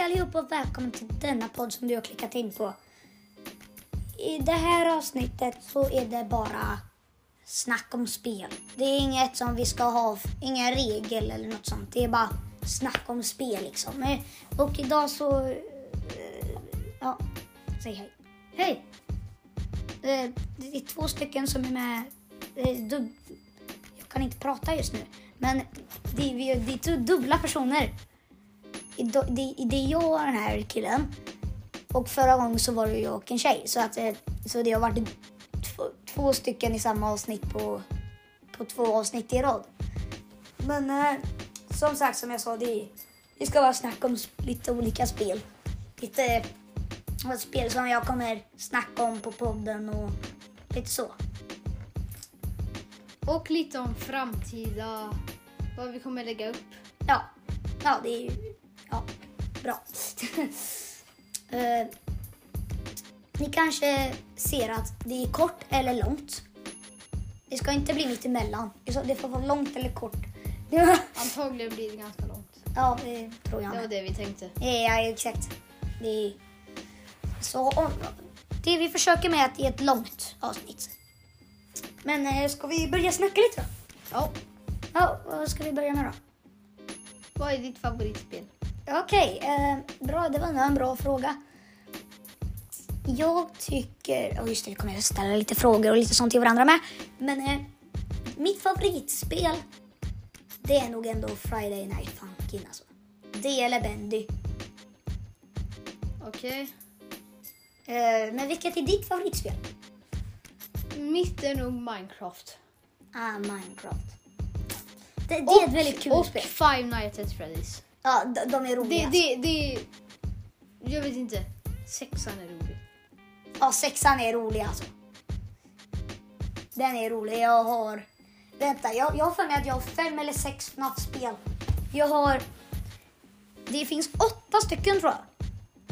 Hej allihopa och välkommen till denna podd som du har klickat in på. I det här avsnittet så är det bara snack om spel. Det är inget som vi ska ha, ingen regel eller något sånt. Det är bara snack om spel liksom. Och idag så... Eh, ja, säg hej. Hej! Eh, det är två stycken som är med. Eh, jag kan inte prata just nu. Men det är, det är två dubbla personer. Det, det är jag och den här killen. Och förra gången så var det jag och en tjej. Så, att, eh, så det har varit två, två stycken i samma avsnitt på, på två avsnitt i rad. Men eh, som sagt, som jag sa, det, det ska vara snack om lite olika spel. Lite eh, spel som jag kommer snacka om på podden och lite så. Och lite om framtida, vad vi kommer lägga upp. Ja, ja det är ju ja, bra. Eh, ni kanske ser att det är kort eller långt. Det ska inte bli mitt emellan. Det får vara långt eller kort. Antagligen blir det ganska långt. ja, det tror jag Det var det vi tänkte. Ja, exakt. Det är... Så om, det vi försöker med är att det är ett långt avsnitt. Men eh, ska vi börja snacka lite då? Ja, Ja, vad ska vi börja med då? vad är ditt favoritspel? Okej, eh, bra. Det var en bra fråga. Jag tycker... Oh just det, vi kommer att ställa lite frågor och lite sånt till varandra med. Men eh, mitt favoritspel, det är nog ändå Friday Night Funkin' alltså. Det eller Bendy. Okej. Eh, men vilket är ditt favoritspel? Mitt är nog Minecraft. Ah, Minecraft. Det, det är ett väldigt kul och spel. Five Nights at Freddy's. Ja, de, de är roliga. Det, det, det... Jag vet inte. Sexan är rolig. Ja, sexan är rolig alltså. Den är rolig. Jag har... Vänta, jag, jag har för mig att jag har fem eller sex FNAF-spel. Jag har... Det finns åtta stycken tror jag.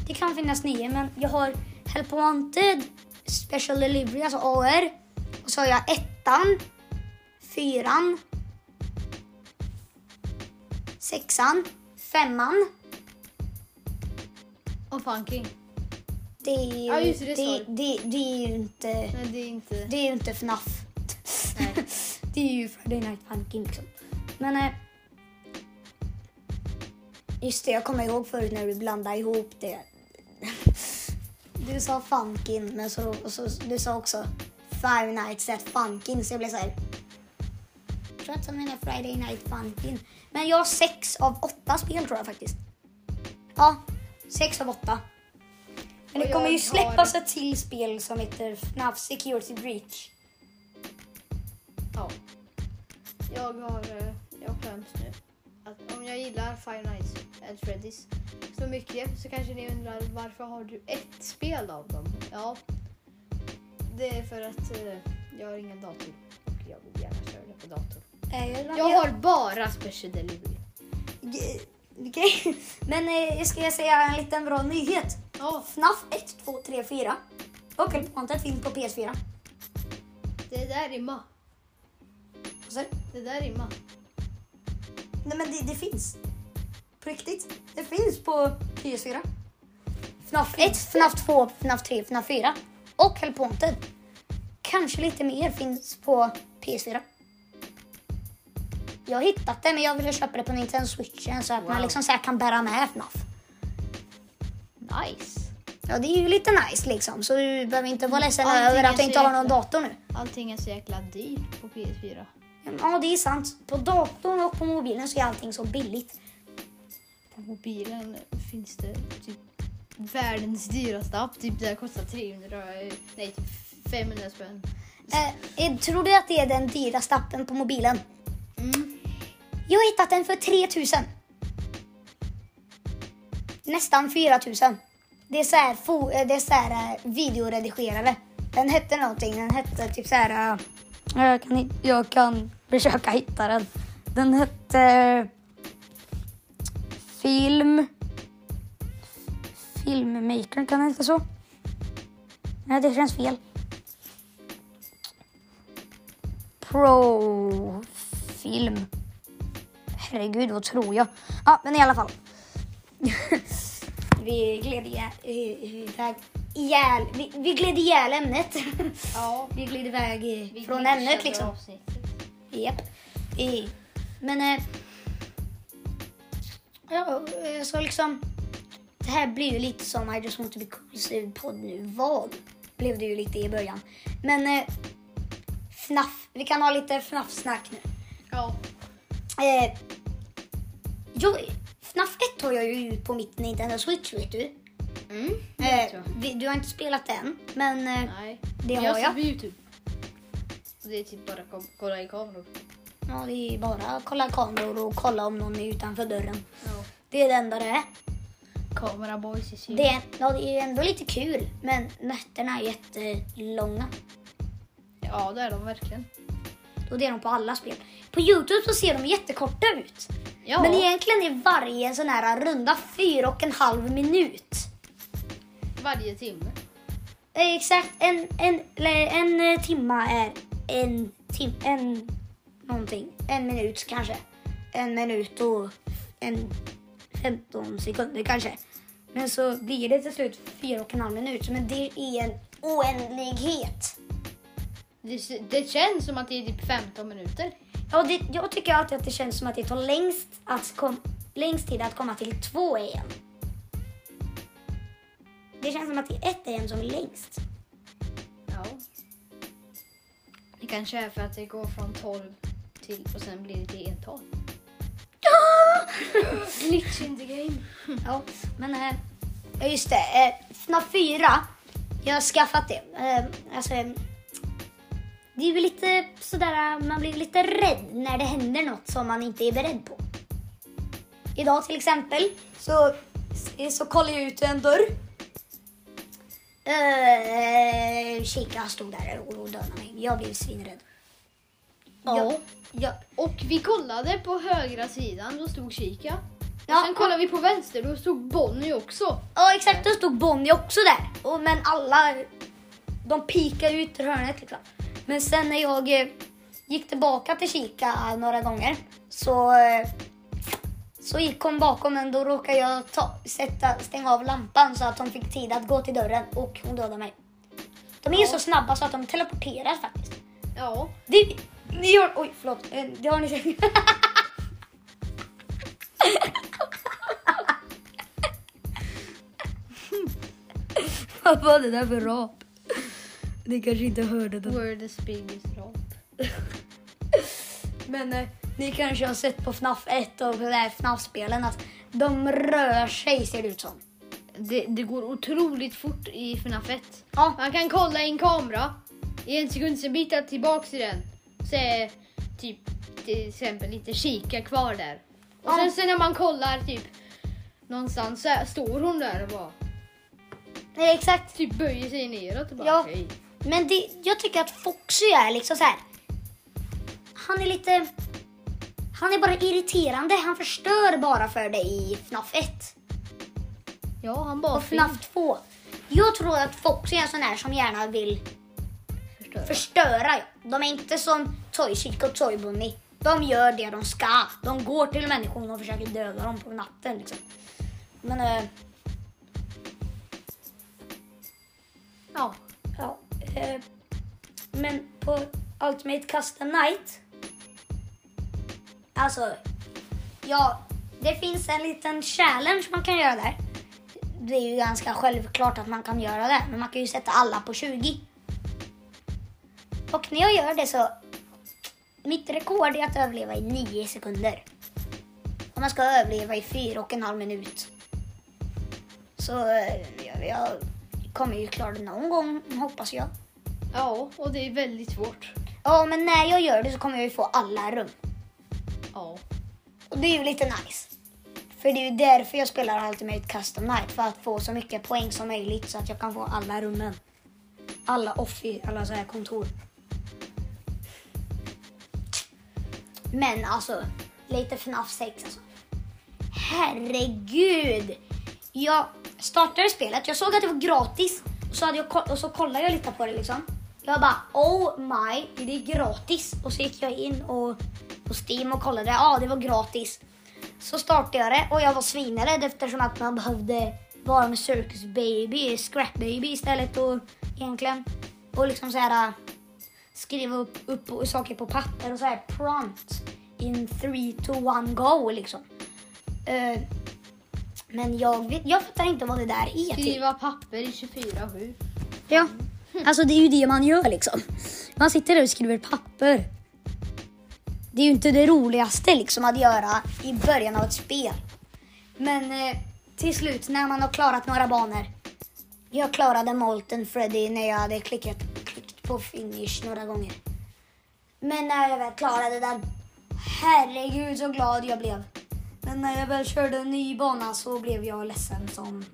Det kan finnas nio, men jag har Help Wanted, Special Delivery, alltså AR. Och så har jag ettan, fyran, sexan, femman. Och Funking. Det är ju, Ja, just det, det det, det, det är ju inte... Nej, det är inte... Det är ju inte FNAF. Nej. det är ju Friday Night Funkin' liksom. Men... Eh, just det, jag kommer ihåg förut när du blandade ihop det. du sa Funkin, men så, och så, du sa också Five Nights at Funkin, så jag blev så här... Jag tror att han menar Friday Night Funkin. Men jag har sex av åtta spel tror jag faktiskt. Ja, sex av åtta. Men det kommer ju släppas har- ett till spel som heter FNAF Security Breach. Ja. Jag har, eh, jag glömt nu att om jag gillar Five Nights at Freddy's så mycket så kanske ni undrar varför har du ett spel av dem? Ja, det är för att eh, jag har ingen dator och jag vill gärna köra det på dator. Eh, Jag har bara Special Delivery. Okej, men eh, ska jag säga en liten bra nyhet? Ja, FNAF 1, 2, 3, 4 och El Pontet finns på PS4. det där rimmar. Vad sa du? Det där rimmar. Nej men det, det finns. På riktigt. Det finns på PS4. FNAF 1, FNAF 2, FNAF 3, FNAF 4 och El Pontet. Kanske lite mer finns på PS4. Jag har hittat det men jag ville köpa det på Nintendo Switchen så att man Wow. liksom så kan bära med FNAF. Nice. Ja, det är ju lite nice liksom. Så du behöver inte vara ledsen Allting över att du inte har jäkla- någon dator nu. Allting är så jäkla dyrt på PS4. Ja, det är sant. På datorn och på mobilen så är allting så billigt. På mobilen finns det typ världens dyraste app. Typ där kostar 300, nej typ 500 spänn. Eh, tror du att det är den dyraste appen på mobilen? Mm. Jag har hittat den för 3000. Nästan 4000. Det är så här, fo- eh, det är så här eh, videoredigerare. Den hette någonting. Den hette typ så här... Eh, jag kan, jag kan försöka hitta den. Den hette... Film... Filmmaker, kan den heta så? Nej, det känns fel. Pro film. Herregud, vad tror jag? Ja, men i alla fall. vi gled iväg, ihjäl vi, vi gled ihjäl ämnet. Ja. vi gled iväg Vi från glitchade ämnet liksom. Japp. Eh, Men... Eh, ja, eh, så liksom... Det här blir ju lite som I just want to be cool podd nu. Vad blev det ju lite i början. Men... Eh, FNAF. Vi kan ha lite FNAF-snack nu. Ja. Eh, jo, FNAF 1 har jag ju på mitt Nintendo Switch vet du. Mm. Eh, vi, du har inte spelat den, men eh, Nej. det Men har jag. jag. ser på Youtube. Det är typ bara kom, kolla i kameror. Ja, det är bara kolla kameror och kolla om någon är utanför dörren. Ja. Det är det enda det är. Kamera boys is here. Det är, ja, det är ändå lite kul, men nätterna är jättelånga. Ja, det är de verkligen. Och det är de på alla spel. På Youtube så ser de jättekorta ut. Ja. Men egentligen är varje sån här runda fyra och en halv minut. Varje timme. Eh, Exakt, en, en, eller en eh, timma är en tim, en någonting. En minut kanske. En minut och en 15 sekunder kanske. Men så blir det till slut fyra och en halv minut. Men det är en oändlighet. Det, det känns som att det är typ 15 minuter. Ja, det, jag tycker alltid att det känns som att det tar längst, att kom, längst tid att komma till två EM. Det känns som att det är ett EM som är längst. Ja. Det kanske är för att det går från 12 till och sen blir det till ental. Glitch in the game. Ja, men eh, ja, just det. Eh, FNAF 4, jag har skaffat det. Eh, alltså, eh, det är väl lite sådär, man blir lite rädd när det händer något som man inte är beredd på. Idag till exempel så, så kollar jag ut en dörr. Eh, Chica stod där och dödade mig. Jag blev svinrädd. Ja. Jag, jag, Och vi kollade på högra sidan, då stod Kika. Ja. Och sen kollade vi på vänster, då stod Bonnie också. Ja exakt, då stod Bonnie också där. Och, men alla, de pikade ut ur hörnet liksom. Men sen när jag eh, gick tillbaka till kika några gånger så, eh, så gick hon bakom men då råkade jag ta, sätta, stänga av lampan så att hon fick tid att gå till dörren och hon dödade mig. De är Ja. så snabba så att de teleporteras faktiskt. Ja. Det, ni gör, oj förlåt, Eh, det har ni sett. Vad var det där för rap? Ni kanske inte hörde det. Where the biggest rap. Men eh, ni kanske har sett på FNAF 1 och FNAF-spelen att de rör sig ser det ut som. Det, det går otroligt fort i FNAF 1. Ja, Man kan kolla i en kamera i en sekund, sen byta tillbaks till den. Så är typ till exempel lite kika kvar där. Och Ja. sen, sen när man kollar typ någonstans så står hon där och bara nej, exakt. typ böjer sig neråt och bara Ja. hej. Men det, jag tycker att Foxy är liksom så här. Han är lite... Han är bara irriterande. Han förstör bara för dig i FNAF 1. Ja, han bara Och FNAF 2. Jag tror att Foxy är en sån här som gärna vill förstör. förstöra. ja. De är inte som Toy Chic och Toy Bunny. De gör det de ska. De går till människor och försöker döda dem på natten. Liksom. Men... eh, Ja. Eh, men på Ultimate Custom Night. Alltså, ja, det finns en liten challenge man kan göra där. Det är ju ganska självklart att man kan göra det, men man kan ju sätta alla på 20. Och när jag gör det så, mitt rekord är att överleva i 9 sekunder. Och man ska överleva i fyra och en halv minut. Så eh, jag, jag kommer ju klara det någon gång, hoppas jag ja, och det är väldigt svårt. Ja, men när jag gör det så kommer jag ju få alla rum. Ja. Och det är ju lite nice. För det är ju därför jag spelar Ultimate Custom Night. För att få så mycket poäng som möjligt så att jag kan få alla rummen. Alla offi, alla så här kontor. Men alltså, lite FNAF 6 alltså. Herregud! Jag startade spelet, jag såg att det var gratis. Och så, hade jag, och så kollade jag lite på det liksom. Jag bara oh my, det är gratis. Och så gick jag in och, på Steam och kollade, ja det var gratis. Så startade jag det och jag var svinrädd eftersom att man behövde vara med Circus Baby, Scrap Baby istället och egentligen. Och liksom så här skriva upp, upp saker på papper och så här prompt in three to one go liksom. Eh, men jag, vet, jag fattar inte vad det där är till. Skriva papper i 24-7. Ja, alltså det är ju det man gör liksom. Man sitter där och skriver papper. Det är ju inte det roligaste liksom att göra i början av ett spel. Men eh, till slut när man har klarat några banor. Jag klarade Molten Freddy när jag hade klickat, klickat på finish några gånger. Men när jag väl klarade den, herregud så glad jag blev. Men när jag väl körde en ny bana så blev jag ledsen som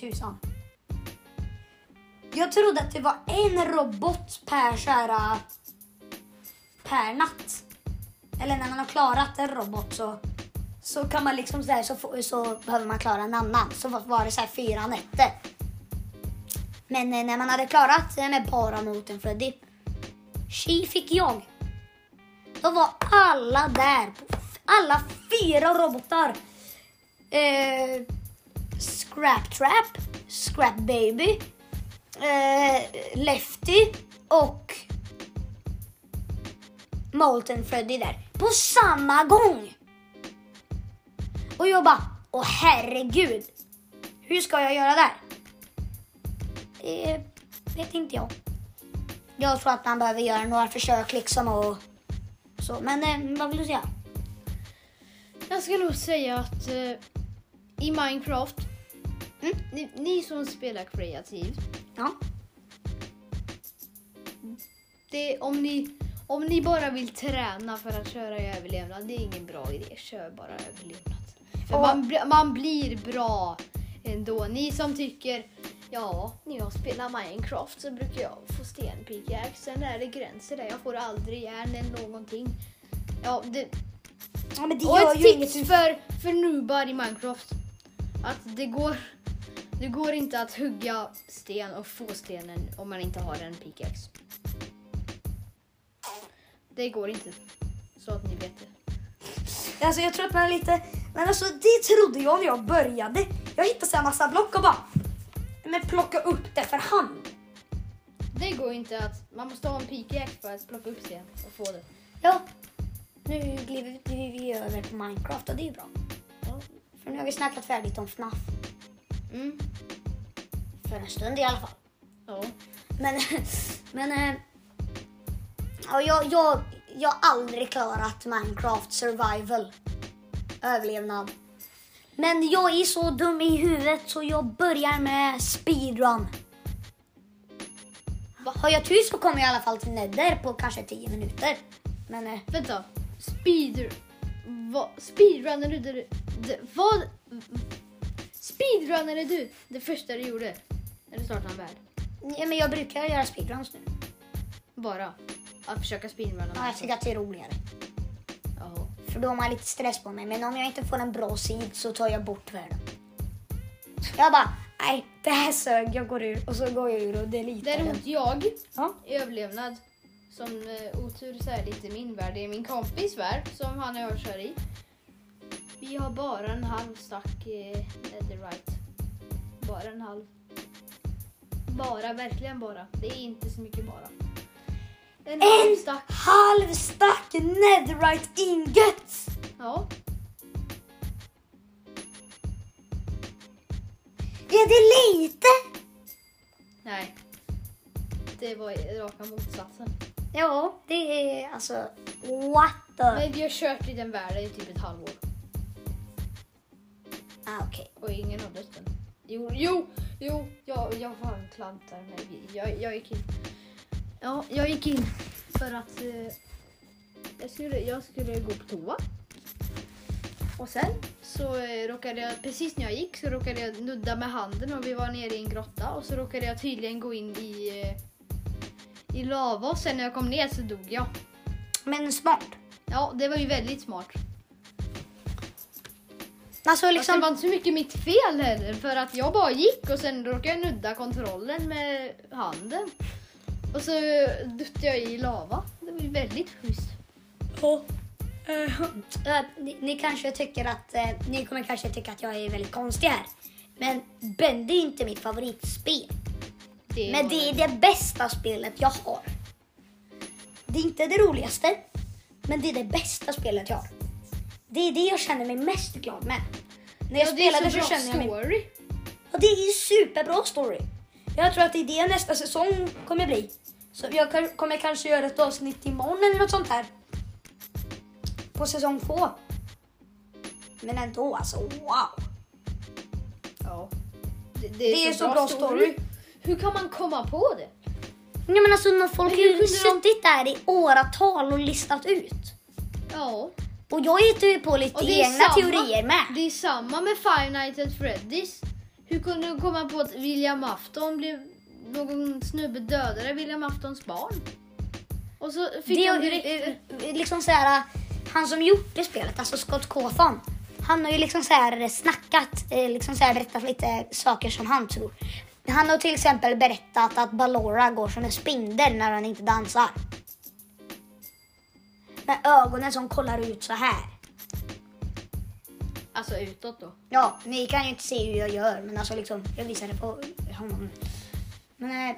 tusan. Jag trodde att det var en robot per så per natt. Eller när man har klarat en robot så, så kan man liksom så, här, så, få- så behöver man klara en annan. Så var- det så här fyra nätter. Men eh, när man hade klarat det med bara moten Freddy, tji fick jag. Då var alla där. Alla fyra robotar. Eh, Scrap Trap, Scrap Baby, eh, Lefty och Molten Freddy där på samma gång. Och jag bara, åh herregud, hur ska jag göra där? Det vet inte jag. Jag tror att man behöver göra några försök liksom och så. Men eh, vad vill du säga? Jag ska nog säga att eh, i Minecraft, Mm. ni, ni som spelar kreativt, Ja. det, om, ni, om ni bara vill träna för att köra i överlevnad, det är ingen bra idé. Kör bara överlevnad. För Och- man, man blir bra ändå. Ni som tycker, ja, när jag spelar Minecraft så brukar jag få stenpickaxe. Sen är det gränser där. Jag får aldrig järn eller någonting. Ja, det, ja det och ett tips inget. för, för noobar i Minecraft. Att det går, det går inte att hugga sten och få stenen om man inte har en pickaxe. Det går inte. Så att ni vet det. Alltså jag tror att man är lite... Men alltså det trodde jag när jag började. Jag hittade så här massa block och bara... Men plocka upp det för hand. Det går inte att... Man måste ha en pickaxe för att plocka upp sten och få det. Ja. Nu glider vi över på Minecraft och det är bra. För nu har vi snackat färdigt om FNAF. Mm. För en stund i alla fall. Ja. Men, men eh, ja, jag, jag, jag har aldrig klarat Minecraft survival. Överlevnad. Men jag är så dum i huvudet så jag börjar med speedrun. Har jag tur så kommer jag i alla fall till Nether på kanske 10 minuter. Men eh, Vänta. Speed... Va, speedrunnade du det, det, Vad... Speedrunnade du det första du gjorde? Du startade en värld? ja, men jag brukar göra speedruns nu. Bara att försöka speedrunna. Ja, jag tycker att det är roligare. Jaha. För då har man lite stress på mig. Men om jag inte får en bra sid så tar jag bort världen. Jag bara, nej det här sög, jag går ur. Och så går jag ur och deletar den. Däremot jag Ja. i överlevnad, som eh, otur så är det inte min värld, det är min kompis värld som han och jag kör i. Vi har bara en halv stack eh, netherite. Bara en halv. Bara, verkligen bara. Det är inte så mycket bara. En halv stack. halv stack netherite ingots! Ja. Är det lite? Nej. Det var raka motsatsen. Ja, det är alltså what the... Men vi har kört i den världen i typ ett halvår. Ah, okej. Och ingen har dött än. Jo, jo, jo, jag, jag har en klant där. Nej, vi- jag, jag gick in. Ja, jag gick in för att eh, jag, skulle, jag skulle gå på toa. Och sen så eh, råkade jag, precis när jag gick så råkade jag nudda med handen och vi var nere i en grotta och så råkade jag tydligen gå in i, eh, i lava och sen när jag kom ner så dog jag. Men smart. Ja, det var ju väldigt smart. Alltså Liksom... liksom... Det var inte så mycket mitt fel heller för att jag bara gick och sen råkade jag nudda kontrollen med handen. Och så duttade jag i lava. Det var väldigt schysst. Ja. Eh, eh, ni, ni kanske tycker att, eh, ni kommer kanske tycka att jag är väldigt konstig här. Men Bendy är inte mitt favoritspel. Det Men det är det bästa spelet jag har. Det är inte det roligaste, men det är det bästa spelet jag har. Det är det jag känner mig mest glad med. När jag ja, det är spelade så så, bra kände jag mig... story. Ja, det är superbra story. Jag tror att det är det nästa säsong kommer bli. Så jag kommer kanske göra ett avsnitt imorgon eller något sånt här. På säsong två. Men ändå alltså, wow. Ja. Det, Det är så bra story. Hur kan man komma på det? Ja, men alltså, folk Men har ju kunde de- suttit där i åratal och listat ut. Ja. Och jag hittar ju på lite egna samma- teorier med. Det är samma med Five Nights at Freddy's. Hur kunde de komma på att William Afton blev någon snubbe dödade William Aftons barn? Och så fick Det de är direkt... eh, eh, liksom så här, han som gjorde spelet, alltså Scott Cawthon. Han har ju liksom så här snackat, eh, liksom så här berättat lite saker som han tror. Han har till exempel berättat att Ballora går som en spindel när han inte dansar. Med ögonen som kollar ut så här. Alltså utåt då. Ja, ni kan ju inte se hur jag gör, men alltså liksom, jag visar det på honom. Men... Eh,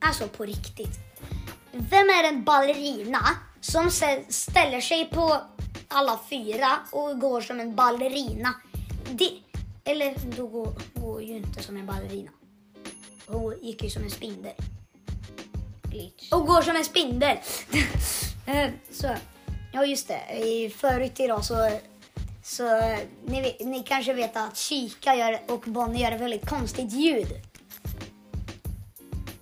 alltså på riktigt. Vem är en ballerina som ställer sig på alla fyra och går som en ballerina? Det, eller då går, går ju inte som en ballerina. Hon gick ju som en spindel. Glitch. Och går som en spindel. Eh, så. Ja, just det. Förut idag så... så ni, ni kanske vet att Chica gör, och Bonnie gör ett väldigt konstigt ljud.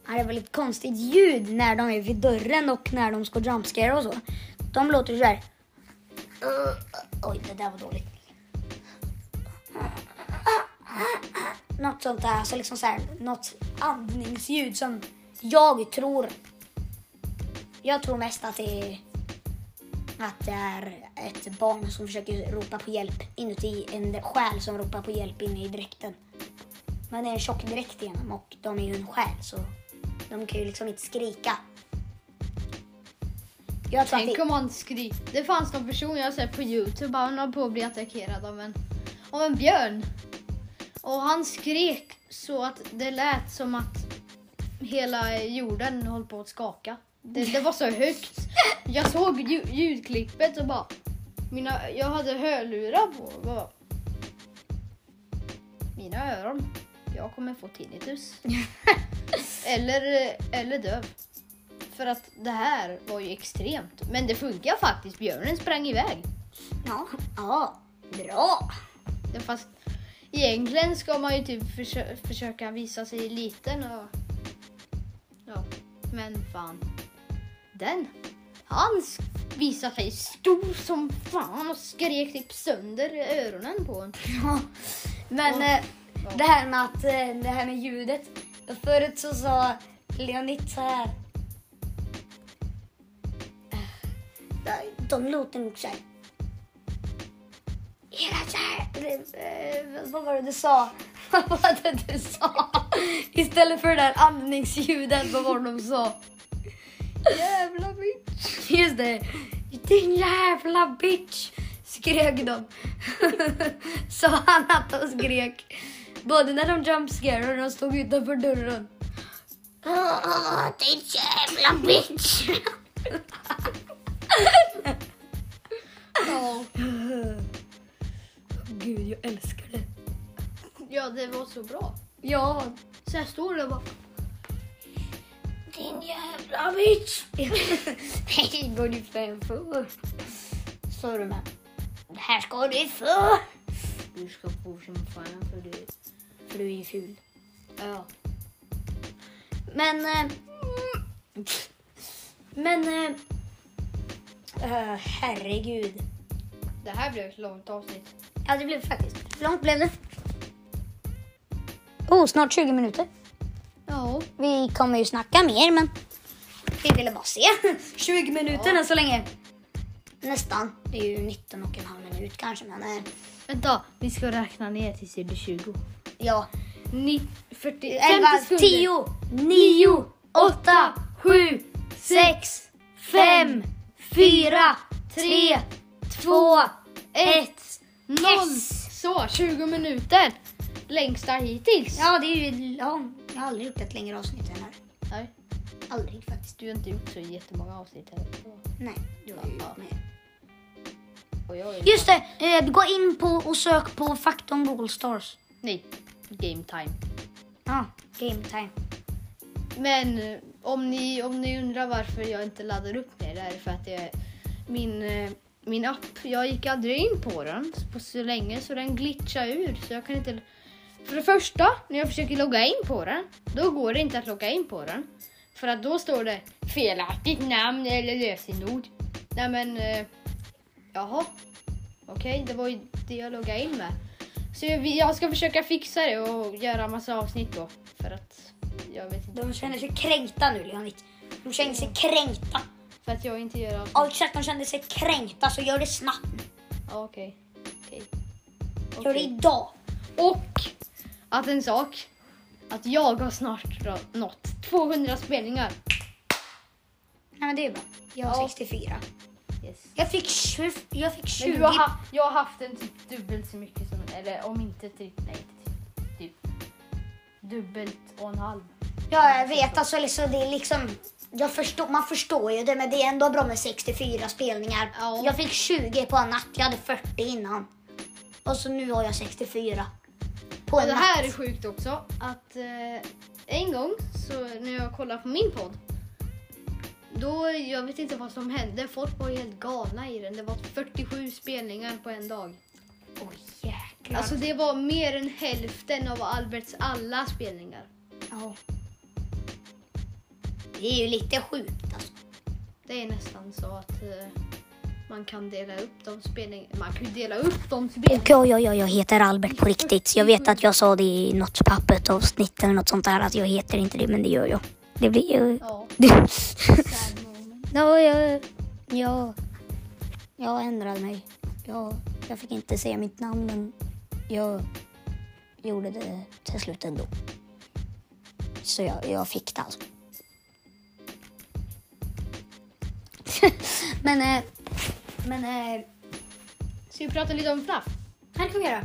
Det är ett väldigt konstigt ljud när de är vid dörren och när de ska jumpscare och så. De låter så här. Eh, oj, det där var dåligt. Något sånt där, alltså liksom så här, något andningsljud som jag tror jag tror mest att det är att det är ett barn som försöker ropa på hjälp inuti en själ som ropar på hjälp inne i dräkten. Det är en tjock dräkt igenom och de är ju en själ så de kan ju liksom inte skrika. Jag tror Tänk det, om han skriker. Det fanns någon person jag sett på Youtube, han höll på att bli attackerad av en, av en björn. Och han skrek så att det lät som att hela jorden höll på att skaka. Det, det var så högt. Jag såg lju- ljudklippet och bara... Mina, jag hade hörlurar på. Bara, mina öron. Jag kommer få tinnitus. eller, eller döv. För att det här var ju extremt. Men det funkar faktiskt. Björnen sprang iväg. ja, ja, bra. Det Fast egentligen ska man ju typ försö- försöka visa sig liten och... Ja, men fan. Den. Han visade sig stor som fan och skrek typ sönder öronen på en. Ja, men Och- eh, det här med att eh, det här med ljudet. Förut så sa Leonid så här. Eh, De låter nog så här. Hela så här. eh, Vad var det du sa? Vad var det du sa? Istället för det där andningsljudet, vad var det de sa? Jävla bitch. Just det. Din jävla bitch! Skrek de. Sa han att de skrek. Både när de jumpscare och när de stod utanför dörren. Din jävla bitch! Ja. Gud, jag älskar det. ja, det var så bra. Ja. Så jag stod där och bara... Din jävla bitch! Nej, går du fan för? Sa du med. Det här ska du få! Du ska få som fan för det. För du är ful. Ja. Men... Eh, men... Eh, eh, herregud. Det här blev ett långt avsnitt. Ja, det blev faktiskt. Hur långt blev det? Oh, snart 20 minuter. Ja. Vi kommer ju snacka mer, men vi ville bara se. 20 minuter än så länge. Nästan. Det är ju 19 och en halv minut kanske, men eh, Vänta, vi ska räkna ner tills det blir 20. ja. Ni, 40, 11, 50 sekunder. 10, 9, 8, 7, 6, 5, 4, 3, 2, 1, Noll. Yes! Så, 20 minuter. Längsta hittills. Ja, det är ju... Ja, jag har aldrig gjort ett längre avsnitt än här. Nej, Aldrig faktiskt. du har inte gjort så jättemånga avsnitt heller. Nej, du har ju gjort mer. Just det, eh, gå in på och sök på fakta om Google Stars. Nej, game time. Ja, game time. Men eh, om ni, om ni undrar varför jag inte laddar upp mer, det är för att det, min, eh, min app, jag gick aldrig in på den på så länge så den glitchar ur. Så jag kan inte... För det första, när jag försöker logga in på den, då går det inte att logga in på den. För att då står det felaktigt namn eller lösenord. Nej men, eh, jaha. Okej, det var ju det jag loggade in med. Så jag, jag ska försöka fixa det och göra massa avsnitt då. För att jag vet inte. De känner sig kränkta nu, Leonid. De känner sig kränkta. För att jag inte gör avsnitt. Ja, exakt. De känner sig kränkta, så gör det snabbt. Okej. Okej. Gör det idag. Och att en sak. Att jag har snart nått 200 spelningar. Nej, men det är bra. Jag har Ja. 64. Yes. Jag fick 20. Jag fick 20. Men du har, ha, jag har haft en typ dubbelt så mycket som, eller om inte typ, nej typ, typ dubbelt och en halv. Ja, jag vet. Alltså, liksom, det är liksom... Jag förstår, man förstår ju det, men det är ändå bra med 64 spelningar. Ja. Jag fick 20 på en natt. Jag hade 40 innan. Och så nu har jag 64. På Och en det natt. här är sjukt också att eh, en gång så när jag kollade på min podd då, jag vet inte vad som hände, folk var helt galna i den. Det var 47 spelningar på en dag. Oj, jäklar. Alltså det var mer än hälften av Alberts alla spelningar. Ja. Det är ju lite sjukt alltså. Det är nästan så att eh, man kan dela upp de spelningarna. Man kan ju dela upp de spelningarna. Och ja, ja, jag heter Albert på riktigt. Jag vet att jag sa det i något pappet avsnitt eller något sånt där att jag heter inte det, men det gör jag. Det blir ju... Ja. Ja, jag, jag, jag ändrade mig. Jag, jag fick inte säga mitt namn, men jag gjorde det till slut ändå. Så jag, jag fick det alltså. men, eh, men, eh, Ska vi prata lite om FNAF? här kan vi göra.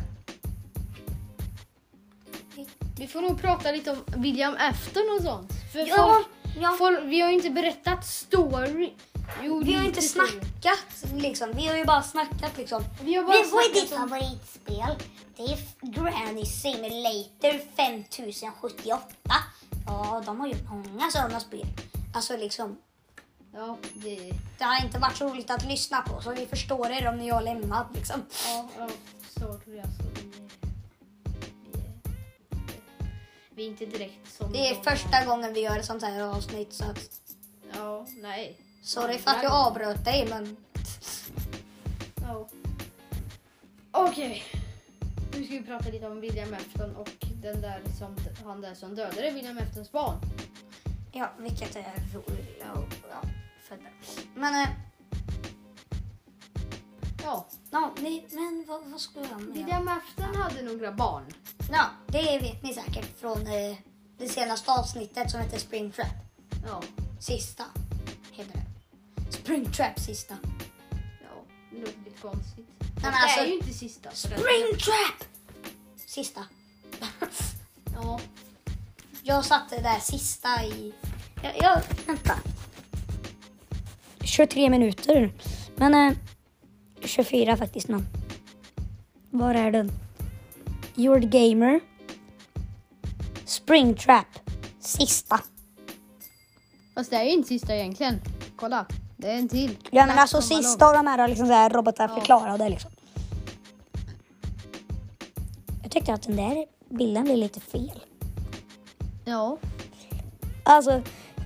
Vi får nog prata lite om William Afton och sånt. För Ja, folk, ja. folk, vi har ju inte berättat story. Jo, Vi har inte story. snackat liksom. Vi har ju bara snackat liksom. Vi har bara Det, vad är ditt om- favoritspel? Det är Granny Simulator 5078. Ja, de har gjort många sådana spel. Alltså liksom, Ja, det... det har inte varit så roligt att lyssna på så vi förstår er om ni har lämnat liksom. Ja, ja sorry alltså. Vi, vi, är, vi är inte direkt som... Det är de- första gången vi gör ett sånt här avsnitt så att Ja, nej. sorry för att jag avbröt dig men Ja. Okej. Nu ska vi prata lite om William Afton och den där som, han där som dödade William Aftons barn. ja, vilket är roligt. Ja, ja, det. Men, eh, Ja, ja, ni, men vad, vad skulle jag med? William Afton hade några barn. Ja, det vet ni säkert från eh, det senaste avsnittet som heter Spring Trap. Ja, Sista heter det. Spring Trap sista. ja det låter lite konstigt. men det alltså- är ju inte sista. för att- Spring Trap! Sista. Ja, Jag satte där sista i... Jag, jag, vänta. 23 minuter. Men eh, 24 faktiskt nu. Var är den? Your Gamer. Spring Trap. Sista. fast det är ju inte sista egentligen. Kolla, det är en till. Ja men alltså sista av de här liksom så här robotar Ja. förklarade liksom. Jag tyckte att den där bilden blev lite fel. Ja. Alltså,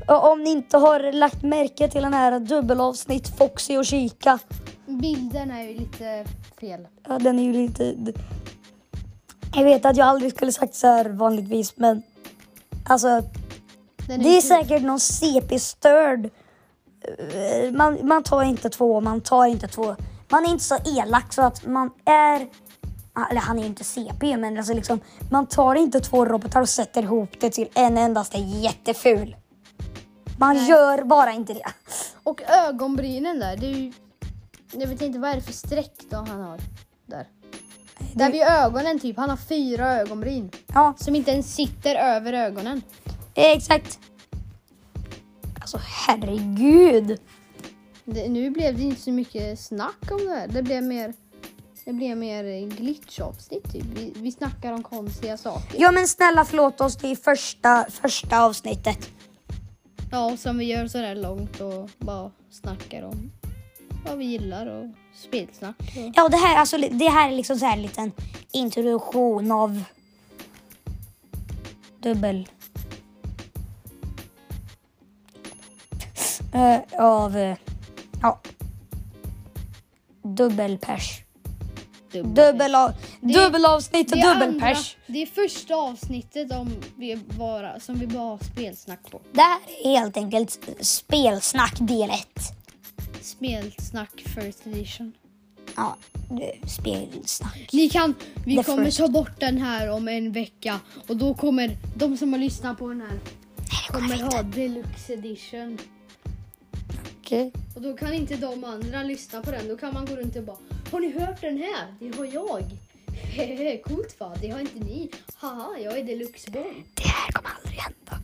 om ni inte har lagt märke till den här dubbelavsnitt Foxy och Chica. Bilden är ju lite fel. Ja, den är ju lite... Jag vet att jag aldrig skulle sagt så här vanligtvis, men alltså Den det är säkert någon CP-störd. Man, man tar inte två, man tar inte två. Man är inte så elak så att man är... Eller han är ju inte CP, men alltså liksom, man tar inte två robotar och sätter ihop det till en endaste jätteful. Man Nej. gör bara inte det. Och ögonbrynen där, det är ju... Jag vet inte vad är det för streck då han har där. Där vid ögonen typ. Han har fyra ögonbryn. Ja, Som inte ens sitter över ögonen. exakt. Alltså herregud. Det, nu blev det inte så mycket snack om det här. Det blev mer, det blev mer glitch-avsnitt typ. Vi, vi snackar om konstiga saker. Ja men snälla förlåt oss, det är första, första avsnittet. Ja, som vi gör sådär långt och bara snackar om vad vi gillar och spelsnack. Och... Ja det här, alltså, det här är liksom så här en liten introduktion av dubbel... Uh, av... Uh, ja. Dubbelpers. Dubbel, av, dubbelavsnitt och dubbelpers. Det är första avsnittet om vi bara, som vi bara har spelsnack på. Det här är helt enkelt spelsnack del 1. Spelsnack first edition. Ja, spelsnack. Ni kan, vi The kommer first. ta bort den här om en vecka och då kommer de som har lyssnat på den här kommer ha deluxe edition. Okej. Och då kan inte de andra lyssna på den. Då kan man gå runt och bara Har ni hört den här? Det har jag. Coolt va? Det har inte ni. Haha, jag är deluxe boy. Det här kommer aldrig hända.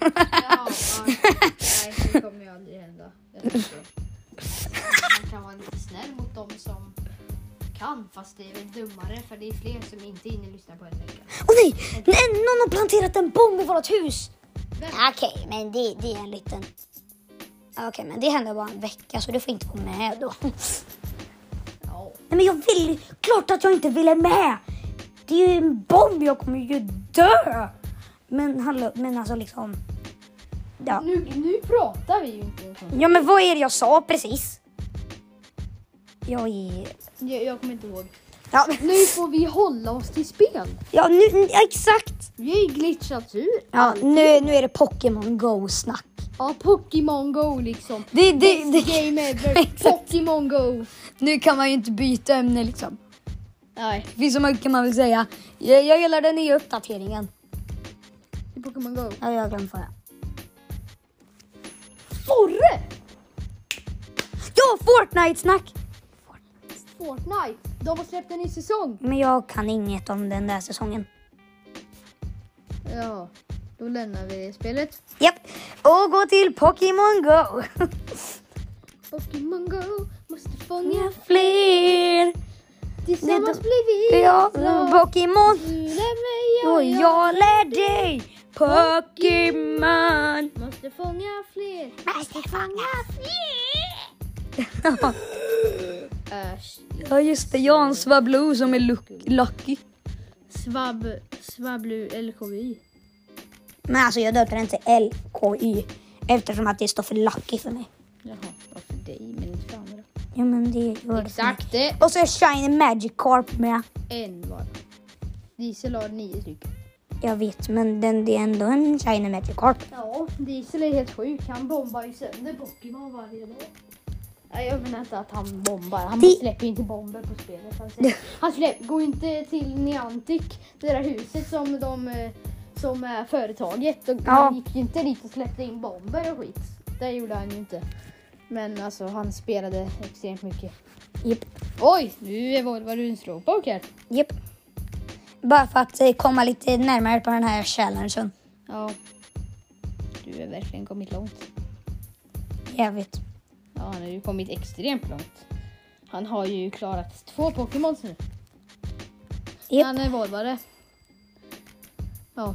Ja, ja. Nej, det kommer ju aldrig hända. Man kan vara lite snäll mot dem som kan, fast det är väl dummare för det är fler som inte hinner lyssna på en vecka. Åh nej! nej! Någon har planterat en bomb i vårt hus! Okej, men det, det är en liten... Okej, men det händer bara en vecka så du får inte vara med då. Nej, men jag vill... Klart att jag inte ville med! Det är ju en bomb, jag kommer ju dö! Men hallå, men alltså liksom... Ja. Nu, nu pratar vi ju inte ja, men vad är det jag sa precis? Jag är... jag, jag kommer inte ihåg. Ja, Nu får vi hålla oss till spel. ja nu, exakt! Vi har ju glitchat ur. Ja, nu, nu är det Pokémon Go-snack. Ja, Pokémon Go liksom. Det, det, Best det, game ever. Pokémon Go. nu kan man ju inte byta ämne liksom. Nej, Det finns så mycket kan man väl säga. Jag, jag gillar den nya uppdateringen. är Pokémon Go. Ja, jag vad det är. Forre! Ja, Fortnite-snack! Fortnite. De har släppt en ny säsong. Men jag kan inget om den där säsongen. Ja, då lämnar vi spelet. Japp, och gå till Pokémon Go. Pokémon Go måste fånga Fler. Tillsammans blir vi Ja. Pokémon. Du lär mig Och och jag jag lär dig Pokémon. måste fånga fler. Måste fånga fler. Ja, just det. Jag har en Swablu som är luck- lucky. Svab, Svablu LKY. Men alltså jag döpte den till LKY eftersom att det står för lucky för mig. Jaha, varför dig men inte för andra? Ja men det gör det för. Exakt det. Och så är Shiny Magikarp med. En var. Diesel har nio stycken. Jag vet, men den, det är ändå en Shiny Magikarp. Ja, Diesel är helt sjuk. Han bombar ju sönder Pokémon varje dag. Jag menar inte att han bombar. Han Det- släpper ju inte bomber på spelet. Han, släpper, han släpper, går inte till Niantic, det där huset som de eh, som är företaget. Och Ja. Han gick ju inte dit och släppte in bomber och skit. Det gjorde han ju inte. Men alltså han spelade extremt mycket. Japp. Oj, nu var du en slowpoke här. Japp. Bara för att eh, komma lite närmare på den här challengen. Ja. Du har verkligen kommit långt. Jag vet. Ja, han har ju kommit extremt långt. Han har ju klarat två Pokémons nu. Japp. Han är vårdare. Ja.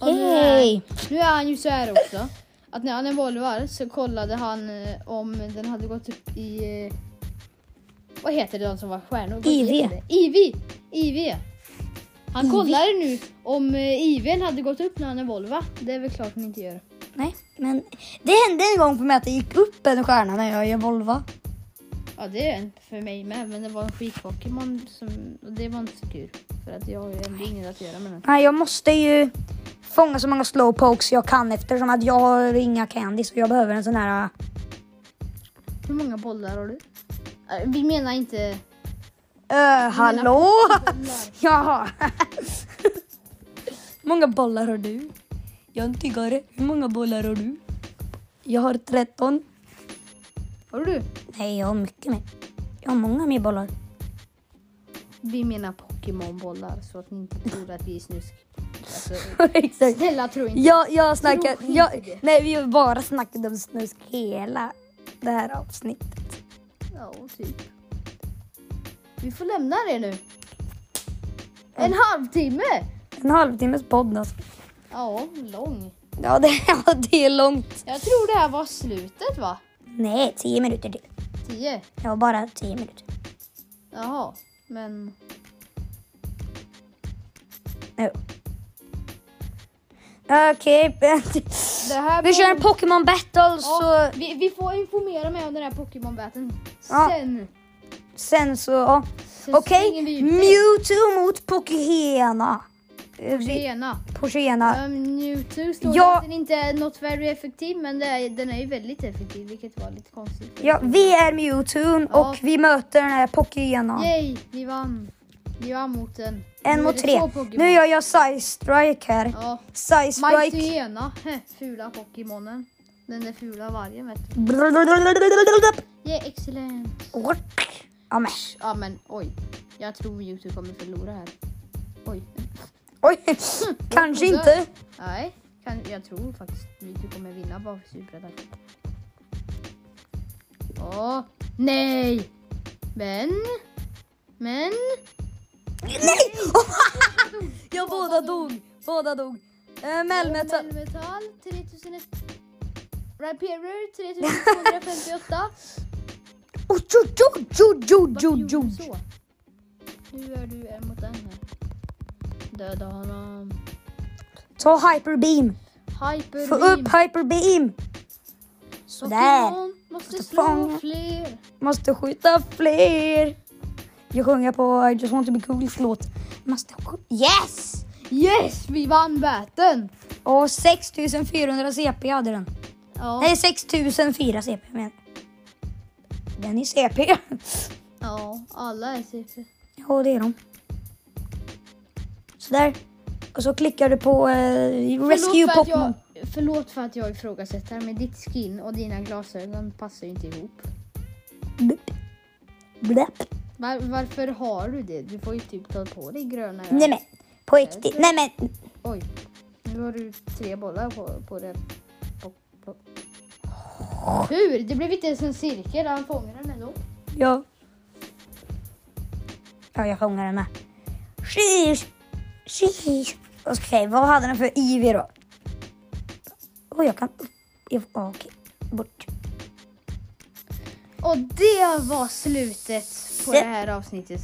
Och nu, är, Yay! nu är han ju så här också. Att när han evolvar så kollade han eh, om den hade gått upp i... eh, Vad heter det de som var stjärnor? IV. IV! IV! Han kollade nu om eh, IVn hade gått upp när han evolva. Det är väl klart den inte gör. Nej, men det hände en gång för mig att det gick upp en stjärna när jag evolva. Ja det är en för mig med men det var en skit-Pokémon som, och det var inte så kul. För att jag har ju ändå inget att göra med den. Nej, jag måste ju fånga så många slowpokes jag kan eftersom att jag har inga candy så jag behöver en sån här... Hur många bollar har du? Äh, Vi menar inte... Uh, hallå? bollar. Ja. Hur många bollar har du? Jag är en tiggare. Hur många bollar har du? Jag har 13. Har du? Nej, jag har mycket mer. Jag har många mer bollar. vi menar Pokémonbollar så att ni inte tror att vi är snusk. Alltså, Exakt. snälla tro inte. Jag, jag snackar, Tro inte jag, det. nej vi har bara snackat om snusk hela det här avsnittet. Ja, typ. Vi får lämna det nu. En halvtimme! En halvtimmes podd alltså. Ja, lång. Ja det, ja, det är långt. Jag tror det här var slutet va? Nej, tio minuter till. Tio? Ja, bara tio minuter. Jaha, men... Jo. Okej, här vi kör en Pokémon battle så Ja, vi, vi får informera mig om den här Pokémon-batten. Ja. Sen. sen så, ja. Okej, ut Mewtwo mot Pokéhena. Eh, Tjena. Pokéhena. Um, Mewtwo står Ja. att den inte är något very effektiv men är, den är ju väldigt effektiv vilket var lite konstigt. Ja, vi är Mewtwo Ja. och vi möter den här Pokéhena. Yay, vi vann. Vi vann mot den. En mot tre. Nu gör jag Size Strike här. Ja. Size Strike. Majtyena, fula Pokémonen. Den där fula vargen vet du. Yeah, excellent. Ja, men. Oj. Jag tror Mewtwo kommer förlora här. Oj. Oj, kanske trodde- inte. Nej, kan, jag tror faktiskt Mewtwo kommer vinna bara för superattack. Åh, nej! Men, men, Nej! Jag båda dog. Båda dog. Uh, Melmetal. Melmetal 3001. Rhyperior 3258. Oj, oj, oj, oj, oj, oj, oj. Nu är du en mot en här. Döda honom. Ta Hyper Beam. Hyper Få upp Hyper Beam. Sådär. Måste Måste slå fler. Måste skjuta fler. Jag sjunger på I just want to be cool låt. Måste. Yes! Yes, vi vann batten. Och 6400 CP hade den. Ja. Nej, 6004 CP men. Den är CP. ja, alla är CP. Ja, det är de. Sådär. Och så klickar du på eh, Rescue Förlåt för, att Pokémon. jag, förlåt för att jag ifrågasätter, men ditt skin och dina glasögon passar ju inte ihop. Blip. Blip. Var, varför har du det? Du får ju typ ta på dig gröna Nej men, på riktigt. Nej men, Oj, nu har du tre bollar på, på det. På, på. Hur? Det blev inte ens en cirkel, han fångar den ändå. ja. Ja, jag sjunger den med. Sheesh. Okej, vad hade den för IV då? Åh, jag kan... Okej, bort. Och det var slutet på det här avsnittet.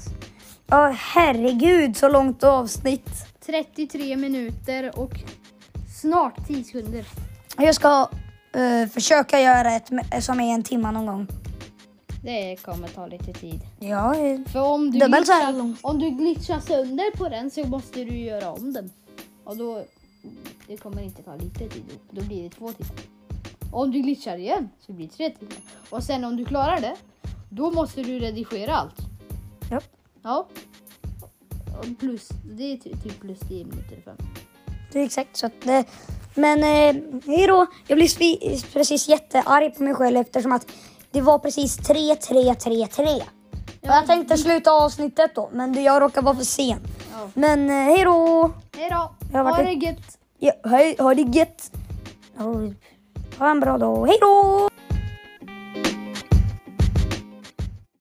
Åh, herregud, så långt avsnitt. 33 minuter och snart 10 sekunder. Jag ska eh, försöka göra ett som är en timma någon gång. Det kommer ta lite tid. Ja, eh, För om du, Dubbelt så här glitchar, långt. om du glitchar sönder på den så måste du göra om den. Och då det kommer inte ta lite tid. Då blir det två timmar. Om du glitchar igen så blir det tre timmar. Och sen om du klarar det, då måste du redigera allt. ja. Ja. Och plus, det är ty- typ plus 10 minuter. Fem. Det är exakt så att det, Men eh, hej då. Jag blev svi- precis jättearg på mig själv eftersom att det var precis 3, 3, 3, 3. Och jag tänkte sluta avsnittet då, men det, jag råkade vara för sen. Ja. Men eh, hej då. Hej då! Jag har Ha det gött! Ja, hej, ha det gött. Ja, Ha en bra dag. Hej då.